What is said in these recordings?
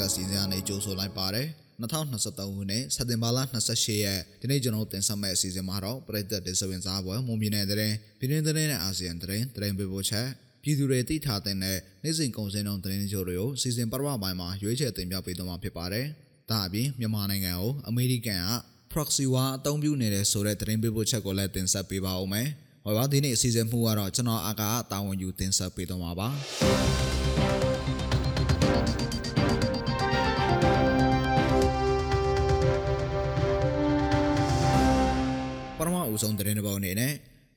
podcast စီစဉ်အနေကြိုဆိုလိုက်ပါတယ်2023ခုနှစ်စက်တင်ဘာလ28ရက်ဒီနေ့ကျွန်တော်တင်ဆက်မယ့်အစီအစဉ်မှာတော့ပြည်သက်ဒေသဝင်စားပွဲမွန်ပြည်နယ်တဲ့ပြည်တွင်းတဲ့နဲ့အာဆီယံတဲ့တဲ့ပေးပို့ချက်ပြည်သူတွေသိထားတဲ့နေ့စဉ်ကုန်စည်နှုန်းသတင်းချို့တွေကိုစီစဉ်ပထမပိုင်းမှာရွေးချယ်တင်ပြပေးသွားမှာဖြစ်ပါတယ်ဒါအပြင်မြန်မာနိုင်ငံကိုအမေရိကန်က proxy war အသုံးပြုနေတဲ့ဆိုတဲ့သတင်းပေးပို့ချက်ကိုလည်းတင်ဆက်ပေးပါဦးမယ်ဟောပါဒီနေ့အစီအစဉ်မှုကတော့ကျွန်တော်အာကာတာဝန်ယူတင်ဆက်ပေးသွားမှာပါ ဆုံးသတင်းတစ်ပုဒ်အနေနဲ့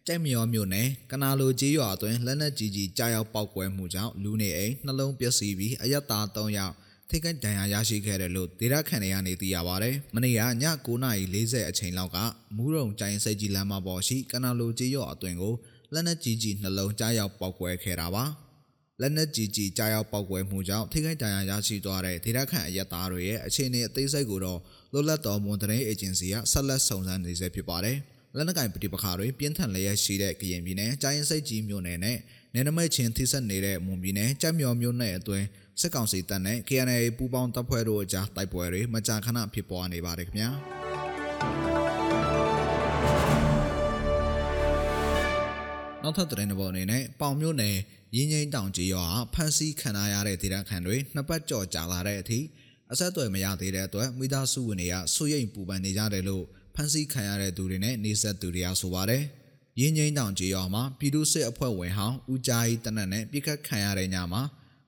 ကြိုက်မြောမြို့နယ်ကနာလိုကြီးရွာအတွင်းလက်နက်ကြီးကြီးကြားရောက်ပောက်ကွဲမှုကြောင့်လူနေအိမ်နှလုံးပျက်စီးပြီးအယက်သား3ယောက်ထိခိုက်ဒဏ်ရာရရှိခဲ့တယ်လို့ဒေတာခန်တွေကနေသိရပါဗျ။မနေ့ကည9:40အချိန်လောက်ကမူးရုံကြိုင်စိတ်ကြီးလမ်းမပေါ်ရှိကနာလိုကြီးရွာအတွင်းကိုလက်နက်ကြီးကြီးနှလုံးကြားရောက်ပောက်ကွဲခဲ့တာပါ။လက်နက်ကြီးကြီးကြားရောက်ပောက်ကွဲမှုကြောင့်ထိခိုက်ဒဏ်ရာရရှိသွားတဲ့ဒေတာခန်အရက်သားတွေရဲ့အခြေအနေအသေးစိတ်ကိုတော့လွတ်လပ်တော်မွန်တရင်အေဂျင်စီကဆက်လက်စုံစမ်းနေဆဲဖြစ်ပါတယ်။ လက်နက်ကင်ပဋိပက္ခတွေပြင်းထန်လျက်ရှိတဲ့ကရင်ပြည်နယ်ကြိုင်းစိတ်ကြီးမြို့နယ်နဲ့နယ်နမိတ်ချင်းထိစပ်နေတဲ့မွန်ပြည်နယ်ကြက်မြော်မြို့နယ်အတွင်းစစ်ကောင်စီတပ်နဲ့ KNA ပူးပေါင်းတပ်ဖွဲ့တို့အကြားတိုက်ပွဲတွေမကြာခဏဖြစ်ပွားနေပါတယ်ခင်ဗျာနောက်ထပ်သတင်းတစ်ပုဒ်အနေနဲ့ပေါင်မြို့နယ်ရင်းငိမ့်တောင်ကြီးရွာဖမ်းဆီးခံရတဲ့ဒေသခံတွေနှစ်ပတ်ကြော်ကြာလာတဲ့အထိအဆက်အသွယ်မရသေးတဲ့အတွက်မိသားစုဝင်တွေကဆွေရိမ်ပူပန်နေကြတယ်လို့ ဖမ်းဆီးခံရတဲ့သူတွေနဲ့နေဆက်သူတွေကဆိုပါတယ်။ရင်းငိမ့်တောင်ကြီးရွာမှာပြည်သူ့စစ်အဖွဲ့ဝင်ဟောင်းဦးကြိုင်တနက်နဲ့ပြစ်ခတ်ခံရတဲ့ညမှာ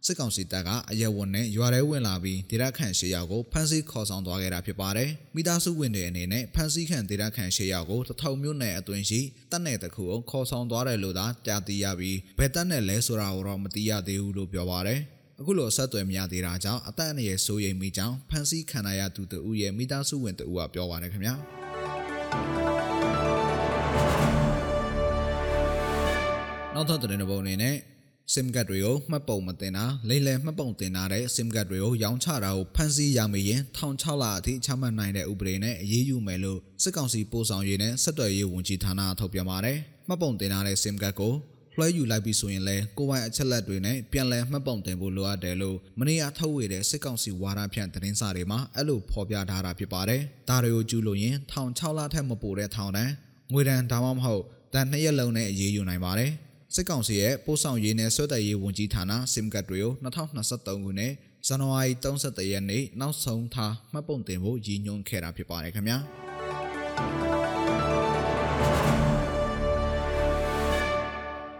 စစ်ကောင်စီတပ်ကအရက်ဝန်နဲ့ရွာထဲဝင်လာပြီးဒေသခံရှေ့ရောက်ကိုဖမ်းဆီးခေါ်ဆောင်သွားခဲ့တာဖြစ်ပါတယ်။မိသားစုဝင်တွေအနေနဲ့ဖမ်းဆီးခံဒေသခံရှေ့ရောက်ကိုတထုံမြို့နယ်အတွင်းရှိတပ်နယ်တစ်ခုကိုခေါ်ဆောင်သွားတယ်လို့သာကြားသိရပြီးဘယ်တပ်နယ်လဲဆိုတာကိုတော့မသိရသေးဘူးလို့ပြောပါတယ်။အခုလိုဆက်သွယ်မရသေးတာကြောင့်အသက်အန္တရာယ်စိုးရိမ်မိကြောင်းဖမ်းဆီးခံရသူတို့ရဲ့မိသားစုဝင်တို့ကပြောပါတယ်ခင်ဗျာ နောက်ထပ်တဲ့ပုံအနေနဲ့ SIM card တွေကိုမှတ်ပုံမတင်တာလိမ့်လည်မှတ်ပုံတင်ထားတဲ့ SIM card တွေကိုရောင်းချတာကိုဖမ်းဆီးရမိရင်ထောင်6လအထိချမှတ်နိုင်တဲ့ဥပဒေနဲ့အရေးယူမယ်လို့စစ်ကောင်စီပို့ဆောင်ရေးနဲ့ဆက်သွယ်ရေးဝန်ကြီးဌာနထုတ်ပြန်ပါတယ်။မှတ်ပုံတင်ထားတဲ့ SIM card ကို လွှဲယူလိုက်ပြီးဆိုရင်လည်းကိုပိုင်အချက်လက်တွေနဲ့ပြန်လည်မှတ်ပုံတင်ဖို့လိုအပ်တယ်လို့မနေ့ကထုတ်ဝေတဲ့စစ်ကောင်စီဝါဒဖြန့်သတင်းစာတွေမှာအဲ့လိုဖော်ပြထားတာဖြစ်ပါတယ်။ဒါတွေကိုကျူးလို့ရင်ထောင်6လထက်မပိုတဲ့ထောင်ဒဏ်ငွေဒဏ်ဒါမှမဟုတ်တန်2ရက်လုံးနဲ့အရေးယူနိုင်ပါတယ်။စစ်ကောင်စီရဲ့ပို့ဆောင်ရေးနဲ့ဆွဲတက်ရေးဝန်ကြီးဌာန SIM card တွေကို2023ခုနှစ်ဇန်နဝါရီ31ရက်နေ့နောက်ဆုံးထားမှတ်ပုံတင်ဖို့ရည်ညွှန်းခဲ့တာဖြစ်ပါတယ်ခင်ဗျာ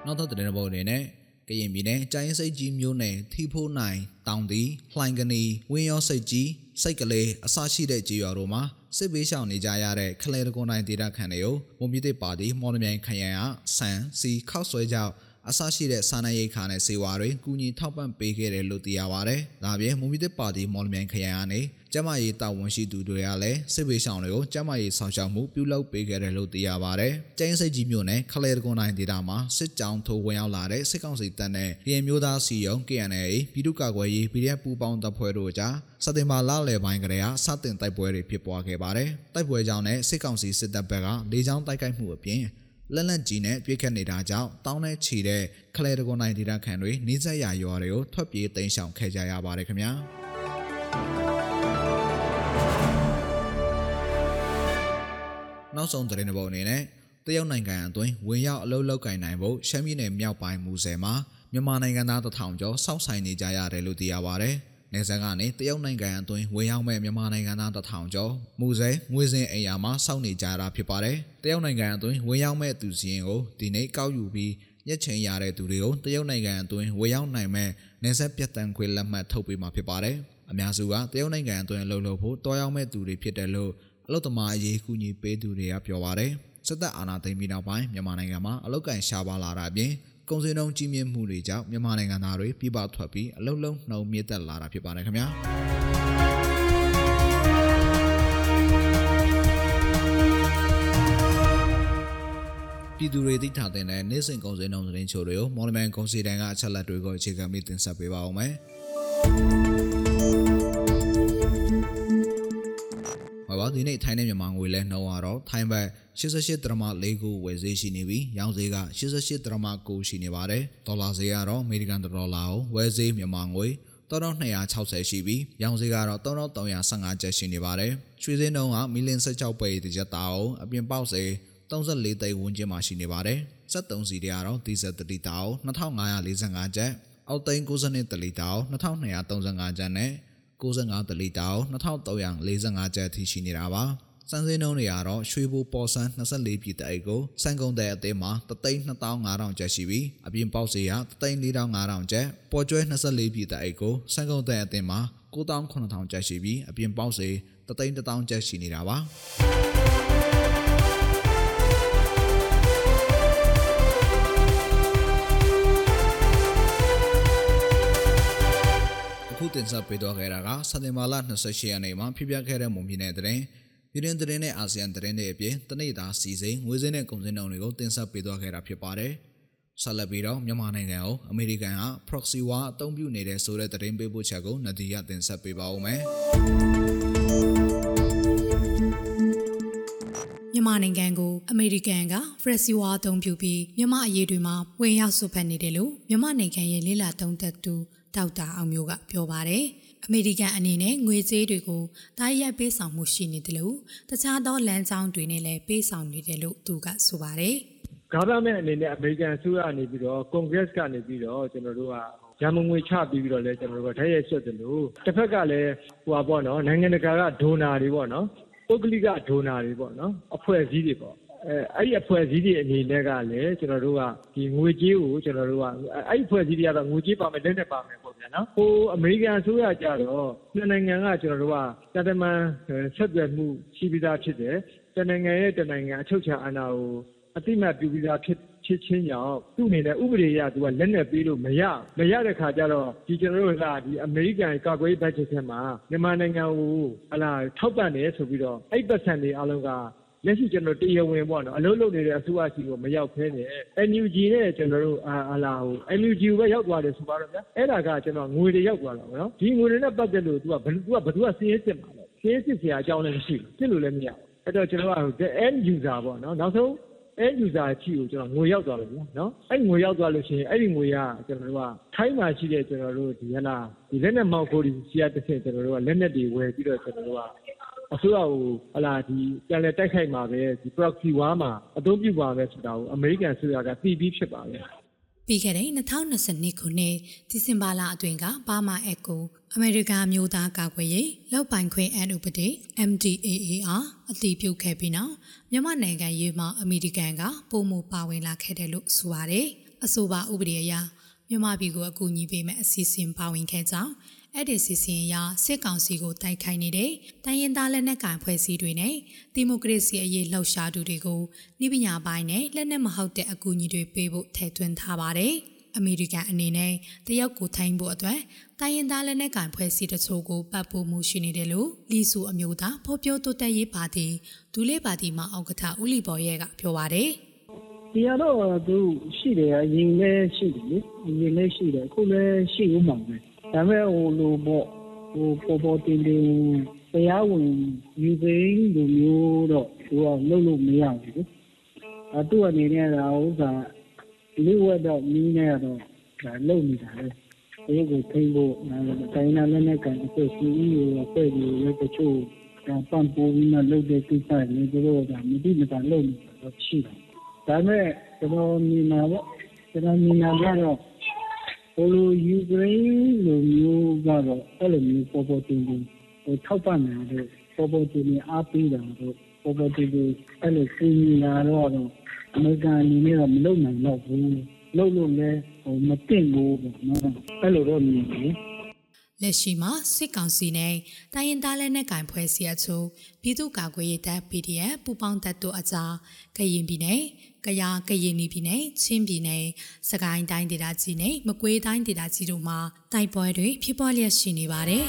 နောက်တော့တဲ့ဘောအနေနဲ့ကရင်ပြည်နယ်ကျိုင်းစိတ်ကြီးမျိုးနယ်ထီဖိုးနိုင်တောင်တီလှိုင်ကနေဝင်းရောစိတ်ကြီးစိတ်ကလေးအစရှိတဲ့ကြေးရွာတို့မှာစစ်ပေးရှောင်နေကြရတဲ့ခလဲတကွန်တိုင်းဒေသခံတွေကိုမွန်ပြည်သစ်ပါတီမော်လမြိုင်ခရိုင်ကဆန်စီခောက်ဆွဲကြောက် အဆရှိတဲ့စာနယ်ရိတ်ခါနဲ့စေဝါတွေကူညီထောက်ပံ့ပေးခဲ့တယ်လို့သိရပါဗျ။ဒါပြင်မွန်ပြည်သစ်ပါတီမော်လမြိုင်ခရိုင်ကနေကျမရေးတာဝန်ရှိသူတွေကလည်းစစ်ပေးဆောင်တွေကိုကျမရေးဆောင်ရှောက်မှုပြုလုပ်ပေးခဲ့တယ်လို့သိရပါဗျ။ကျင်းစိတ်ကြီးမြို့နယ်ခလဲတကွန်တိုင်းဒေသမှာစစ်ကြောင်းထိုးဝင်ရောက်လာတဲ့စစ်ကောင်စီတပ်နဲ့ပြည်မျိုးသားစီယုံ KNA ပြည်သူ့ကာကွယ်ရေး PDF ပူးပေါင်းတပ်ဖွဲ့တို့ကြားစက်တင်ဘာလလယ်ပိုင်းကတည်းကစတင်တိုက်ပွဲတွေဖြစ်ပွားခဲ့ပါတယ်။တိုက်ပွဲကြောင့်နဲ့စစ်ကောင်စီစစ်တပ်ဘက်ကလေကြောင်းတိုက်ခိုက်မှုအပြင် လက်လက်ကြီးနဲ့ပြစ်ခတ်နေတာကြောင့်တောင်းနဲ့ချီတဲ့ခလဲတကွန်နိုင်ဒေသခံတွေနေဆက်ရရွာတွေကိုထွက်ပြေးတိမ်းရှောင်ခဲ့ကြရပါတယ်ခင်ဗျာနောက်ဆုံးသတင်းတစ်ပုဒ်အနေနဲ့တရုတ်နိုင်ငံအတွင်းဝင်ရောက်အလုပ်လုပ်ကင်နိုင်ဖို့ရှမ်းပြည်နယ်မြောက်ပိုင်းမူဆယ်မှာမြန်မာနိုင်ငံသားတထောင်ကျော်စောင့်ဆိုင်နေကြရတယ်လို့သိရပါဗျ။ နေဆက်ကနေတရုတ်နိုင်ငံအတွင်းဝင်ရောက်မဲ့မြန်မာနိုင်ငံသားတထောင်ကျော်မူစေငွေစင်အိမ်ယာမှာစောင့်နေကြတာဖြစ်ပါတယ်။တရုတ်နိုင်ငံအတွင်းဝင်ရောက်မဲ့သူစီရင်ကိုဒီနေ့ကောက်ယူပြီးညက်ချင်းရတဲ့သူတွေကိုတရုတ်နိုင်ငံအတွင်းဝင်ရောက်နိုင်မဲ့နေဆက်ပြတ်တန်းခွေလက်မှတ်ထုတ်ပေးမှာဖြစ်ပါတယ်။အများစုကတရုတ်နိုင်ငံအတွင်းအလုပ်လုပ်ဖို့တောရောက်မဲ့သူတွေဖြစ်တယ်လို့အလုပ်သမားအရေးကူညီပေးသူတွေကပြောပါတယ်။စစ်တပ်အာဏာသိမ်းပြီးနောက်ပိုင်းမြန်မာနိုင်ငံမှာအလုပ်ကန်ရှားပါလာတာအပြင် ကုန်စည်နှုန်းကြီးမြင့်မှုတွေကြောင့်မြန်မာနိုင်ငံသားတွေပြပထွက်ပြီးအလုံးလုံးနှုံမြင့်တက်လာတာဖြစ်ပါတယ်ခင်ဗျာပြည်သူတွေသိထားတဲ့နေ့စဉ်ကုန်စည်နှုန်းသတင်းချို့တွေကိုမော်လမြိုင်ကုန်စည်တန်းကအချက်လက်တွေကိုအခြေခံပြီးတင်ဆက်ပေးပါအောင်မယ်။ ပါဒီနေ့ထိုင်းနဲ့မြန်မာငွေလဲနှုန်းကတော့ထိုင်းဘတ်88ဒရမ4ကိုဝယ်ဈေးရှိနေပြီးရောင်းဈေးက88ဒရမ9ရှိနေပါတယ်ဒေါ်လာဈေးကတော့အမေရိကန်ဒေါ်လာကိုဝယ်ဈေးမြန်မာငွေ3260ရှိပြီးရောင်ဈေးကတော့3315ကျပ်ရှိနေပါတယ်ရွှေဈေးနှုန်းကမီလင်16ပဲတစ်ချက်တောင်းအပြင်ပေါက်ဈေး34သိန်းဝန်းကျင်မှာရှိနေပါတယ်73စီတွေကတော့ဒီဇယ်3တောင်း2545ကျပ်အောက်သိန်း92တလီတောင်း2235ကျပ်နဲ့ 65တလီတောင်း2345ကျပ်အထိရှိနေတာပါစံစင်းနှုန်းတွေကတော့ရွှေဘိုပေါ်ဆန်း24ပြည်တအိတ်ကိုစံကုန်တဲ့အသေးမှာ32500ကျပ်ရှိပြီးအပြင်ပေါက်စီက34500ကျပ်ပေါ်ကျွဲ24ပြည်တအိတ်ကိုစံကုန်တဲ့အသေးမှာ9800ကျပ်ရှိပြီးအပြင်ပေါက်စီ31000ကျပ်ရှိနေတာပါ တင်ဆက်ပေးတော့ခဲ့တာကစက်တင်ဘာလ28ရက်နေ့မှာဖြစ်ပျက်ခဲ့တဲ့မွန်ပြည်နယ်တဲ့ပြည်တွင်းသတင်းနဲ့အာဆီယံသတင်းတွေအပြင်တနေ့တာစီစဉ်ငွေစင်းနဲ့ကုန်စည်နှုန်းတွေကိုတင်ဆက်ပေးသွားခဲ့တာဖြစ်ပါတယ်။ဆက်လက်ပြီးတော့မြန်မာနိုင်ငံကိုအမေရိကန်က proxy war အသုံးပြုနေတဲ့ဆိုတဲ့သတင်းပေးပို့ချက်ကိုနဒီရတင်ဆက်ပေးပါဦးမယ်။မြန်မာနိုင်ငံကိုအမေရိကန်ကဖရက်စီဝါအသုံးပြုပြီးမြန်မာအရေးတွေမှာဝင်ရောက်ဆွဖက်နေတယ်လို့မြန်မာနိုင်ငံရဲ့လေးလာသုံးသက်သူ ဒေါက်တာအောင်မျိုးကပြောပါတယ်။အမေရိကန်အနေနဲ့ငွေကြေးတွေကိုတိုင်းရိုက်ပေးဆောင်မှုရှိနေတယ်လို့တခြားသောလမ်းကြောင်းတွေနဲ့လည်းပေးဆောင်နေတယ်လို့သူကဆိုပါတယ်။ government အနေနဲ့အမေရိကန်အစိုးရအနေပြီးတော့ congress ကနေပြီးတော့ကျွန်တော်တို့ကရန်မငွေချပြီးပြီးတော့လဲကျွန်တော်တို့ကထိုက်ရိုက်ဆွတ်တယ်လို့တစ်ဖက်ကလည်းဟိုပါပေါ့နော်နိုင်ငံတကာကဒိုနာတွေပေါ့နော်ပုဂ္ဂလိကဒိုနာတွေပေါ့နော်အဖွဲ့အစည်းတွေပေါ့အဲအဲ့ဒီအဖွဲ့အစည်းတွေအနေနဲ့ကလည်းကျွန်တော်တို့ကဒီငွေကြေးကိုကျွန်တော်တို့ကအဲ့ဒီအဖွဲ့အစည်းတွေကတော့ငွေကြေးပါမယ်လက်နဲ့ပါမယ်ပေါ့ ဗျာနော်ဟိုအမေရိကန်အစိုးရကြတော့နှစ်နိုင်ငံကကျွန်တော်တို့ကတတမန်ဆက်သွယ်မှုရှိပြီးသားဖြစ်တယ်တနိုင်ငံရဲ့တနိုင်ငံအချုပ်ချာအာဏာကိုအတိမတ်ပြုပြီးသားဖြစ်ဖြစ်ချင်းကြောင့်သူ့အနေနဲ့ဥပဒေအရသူကလက်နက်ပေးလို့မရမရတဲ့ခါကျတော့ဒီကျွန်တော်တို့ကဒီအမေရိကန်ကာကွယ်ရေးဘတ်ဂျက်ထဲမှာမြန်မာနိုင်ငံကိုဟလာထောက်ပံ့တယ်ဆိုပြီးတော့အဲ့ပတ်စံတွေအလုံးက လက်ရှိကျွန်တော်တရားဝင်ပေါ့နော်အလုပ်လုပ်နေတဲ့အစိုးရစီကိုမရောက်ဖဲနဲ့ NUG နဲ့ကျွန်တော်တို့အာလာဟို NUG ကိုပဲရောက်သွားတယ်ဆိုပါတော့ဗျာအဲ့ဒါကကျွန်တော်ငွေတွေရောက်သွားတာပေါ့နော်ဒီငွေတွေနဲ့ပတ်သက်လို့ तू ကဘယ် तू ကဘယ်သူကစီးရဲစစ်မှာလဲစီးရဲစစ်ဆရာအကြောင်းလည်းမရှိဘူးစစ်လို့လည်းမရဘူးအဲ့တော့ကျွန်တော်က end user ပေါ့နော်နောက်ဆုံး end user အချီကိုကျွန်တော်ငွေရောက်သွားလို့ဗျာနော်အဲ့ငွေရောက်သွားလို့ရှိရင်အဲ့ဒီငွေကကျွန်တော်တို့ကထိုင်းမှာရှိတဲ့ကျွန်တော်တို့ဒီဟလာဒီလက်နဲ့မောက်ခိုးဒီစီရတစ်ဆင့်ကျွန်တော်တို့ကလက်နဲ့တွေဝယ်ပြီးတော့ကျွန်တော်တို့က အစိုးရကိုဟလာဒီပြန်လည်တိုက်ခိုက်မှာပဲဒီ proxy war မှာအသုံးပြုပါမယ်ဆိုတာကိုအမေရိကန်ဆိုရကသိပြီးဖြစ်ပါပဲပြီးခဲ့တဲ့2022ခုနှစ်ဒီဇင်ဘာလအတွင်းကဘာမာအက်ကိုအမေရိကန်မျိုးသားကာကွယ်ရေးလောက်ပိုင်ခွင့်အန်ဥပဒေ MDAAR အတည်ပြုခဲ့ပြီးနောက်မြန်မာနိုင်ငံရေးမှာအမေရိကန်ကပုံမပါဝင်လာခဲ့တယ်လို့ဆိုပါတယ်အဆိုပါဥပဒေအရမြန်မာပြည်ကိုအကူအညီပေးမဲ့အစီအစဉ်ပါဝင်ခဲ့ကြောင်း အဲ့ဒီစီစဉ်အရစစ်ကောင်စီကိုတိုက်ခိုက်နေတဲ့တိုင်းရင်းသားလက်နက်ကိုင်ဖွဲ့စည်းတွေနဲ့ဒီမိုကရေစီအရေးလှုပ်ရှားသူတွေကိုနှိပညာပိုင်းနဲ့လက်နက်မဟုတ်တဲ့အကူအညီတွေပေးဖို့ထည့်သွင်းထားပါတယ်။အမေရိကန်အနေနဲ့တရုတ်ကိုထိုင်းဖို့အတွက်တိုင်းရင်းသားလက်နက်ကိုင်ဖွဲ့စည်းတချို့ကိုပတ်ဖို့မှုရှိနေတယ်လို့လီဆူအမျိုးသားဖော်ပြတိုးတက်ရေးပါတီဒူလေးပါတီမှအောက်ကထဦးလီဘော်ရဲကပြောပါတယ်။ဒီကတော့သူရှိတယ်အရင်လည်းရှိတယ်လေအရင်လည်းရှိတယ်အခုလည်းရှိဦးမှာပဲ ဒါပေမဲ့ဟိုလိုပေါ့ဟိုပေါ်ပေါ်တင်တင်တရားဝင်ယူသိမ်းလူမျိုးတော့သူကလုပ်လို့မရဘူးအတူအနေနဲ့ကဥစ္စာလူဝက်တော့မီးနေတော့ဒါလုပ်နေတာလေဒီကိုထိန်းဖို့တိုင်းနာလည်းနဲ့ကန်အခုစီအီကိုဖွဲ့ပြီးရတဲ့ချို့ပန်ပိုးပြီးမှလုပ်တဲ့ကိစ္စတွေသူတို့ကမတိမတာလုပ်နေတာတော့ရှိတယ်ဒါပေမဲ့ကျွန်တော်မြင်တာပေါ့ကျွန်တော်မြင်တာကတော့ ဟိုလိုယူကရိန်းလိုမျိုးကတော့အဲ့လိုမျိုးပေါ်ပေါ်တင်တင်ဟိုထောက်ပံ့နေတာတို့ပေါ်ပေါ်တင်တင်အားပေးတာတို့ပေါ်ပေါ်တင်တင်အဲ့လိုစီနေတာတော့အမေရိကန်အနေနဲ့တော့မလုပ်နိုင်တော့ဘူးလုပ်လို့လည်းဟိုမသိဘူးပေါ့နော်အဲ့လိုတော့မြင်တယ်လက်ရှိမှာစစ်ကောင်စီနဲ့တိုင်းရင်းသားလက်နက်ကင်ဖွဲ့စည်းအချို့ပြည်သူ့ကာကွယ်ရေးတပ် PDF ပူးပေါင်းတပ်တို့အကြားကရင်ပြည်နယ် ကယားကရင်ပြည်နယ်ချင်းပြည်နယ်စကိုင်းတိုင်းဒေသကြီးနဲ့မကွေးတိုင်းဒေသကြီးတို့မှာတိုက်ပွဲတွေဖြစ်ပွားလျက်ရှိနေပါတယ်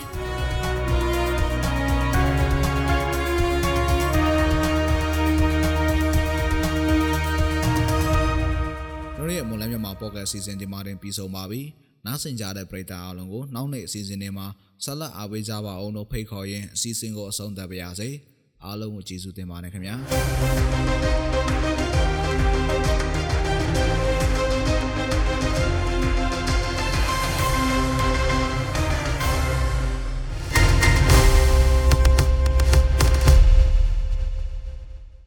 တို့ရဲ့မွန်လန်းမြန်မာပေါ့ကတ်စီစဉ်ဒီမှာတင်ပြီးဆုံးပါပြီ။နားဆင်ကြတဲ့ပရိသတ်အားလုံးကိုနောက်နေ့အစီအစဉ်တွေမှာဆက်လက်အားပေးကြပါအောင်လို့ဖိတ်ခေါ်ရင်းအစီအစဉ်ကိုအဆုံးသတ်ပါရစေ အားလုံးကိုကျေးဇူးတင်ပါတယ်ခင်ဗျာ။